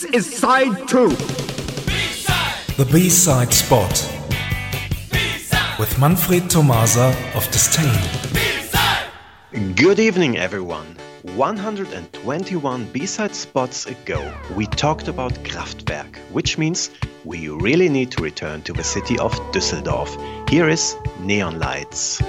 This is side two. The B-side spot with Manfred Tomasa of Disdain. Good evening, everyone. 121 B-side spots ago, we talked about Kraftwerk, which means we really need to return to the city of Düsseldorf. Here is Neon Lights.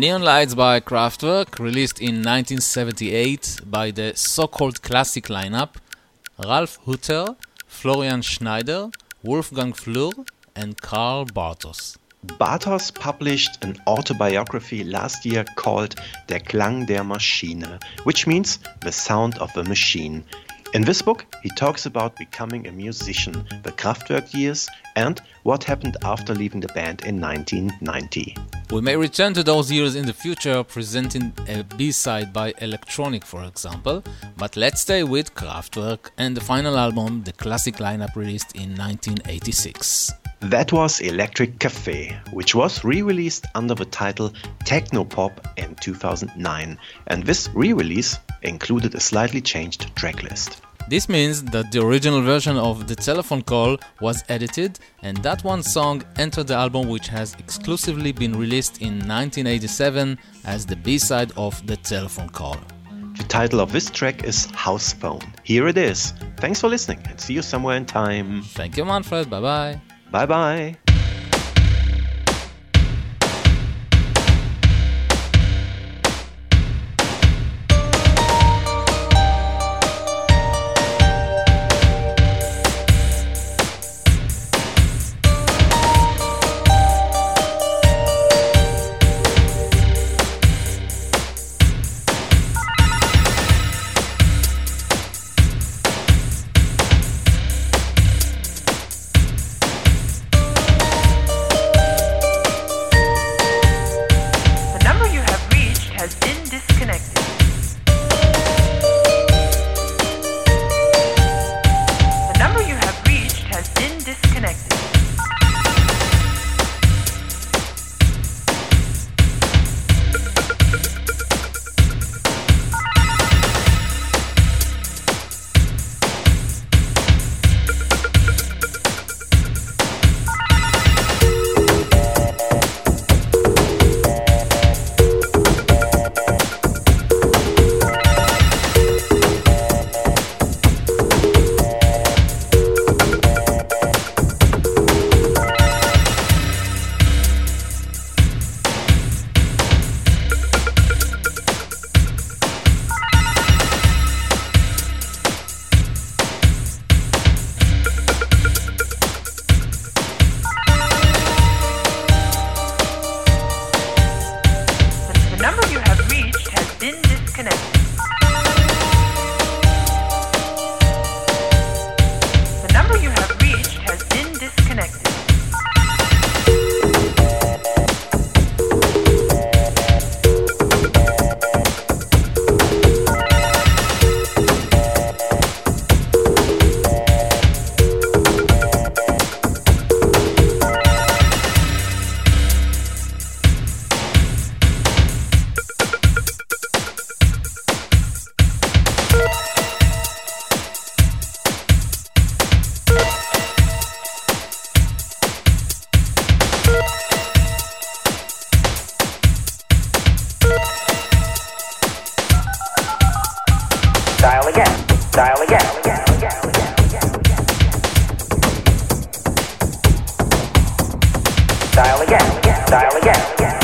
Neon Lights by Kraftwerk, released in 1978 by the so-called classic lineup Ralf Hutter, Florian Schneider, Wolfgang Flür, and Karl Bartos. Bartos published an autobiography last year called Der Klang der Maschine, which means the sound of a machine. In this book, he talks about becoming a musician, the Kraftwerk years, and what happened after leaving the band in 1990. We may return to those years in the future, presenting a B-side by Electronic, for example, but let's stay with Kraftwerk and the final album, the classic lineup released in 1986. That was Electric Cafe, which was re released under the title Technopop in 2009, and this re release included a slightly changed tracklist. This means that the original version of The Telephone Call was edited, and that one song entered the album, which has exclusively been released in 1987 as the B side of The Telephone Call. The title of this track is House Phone. Here it is. Thanks for listening and see you somewhere in time. Thank you, Manfred. Bye bye. Bye bye. dial again, dial again.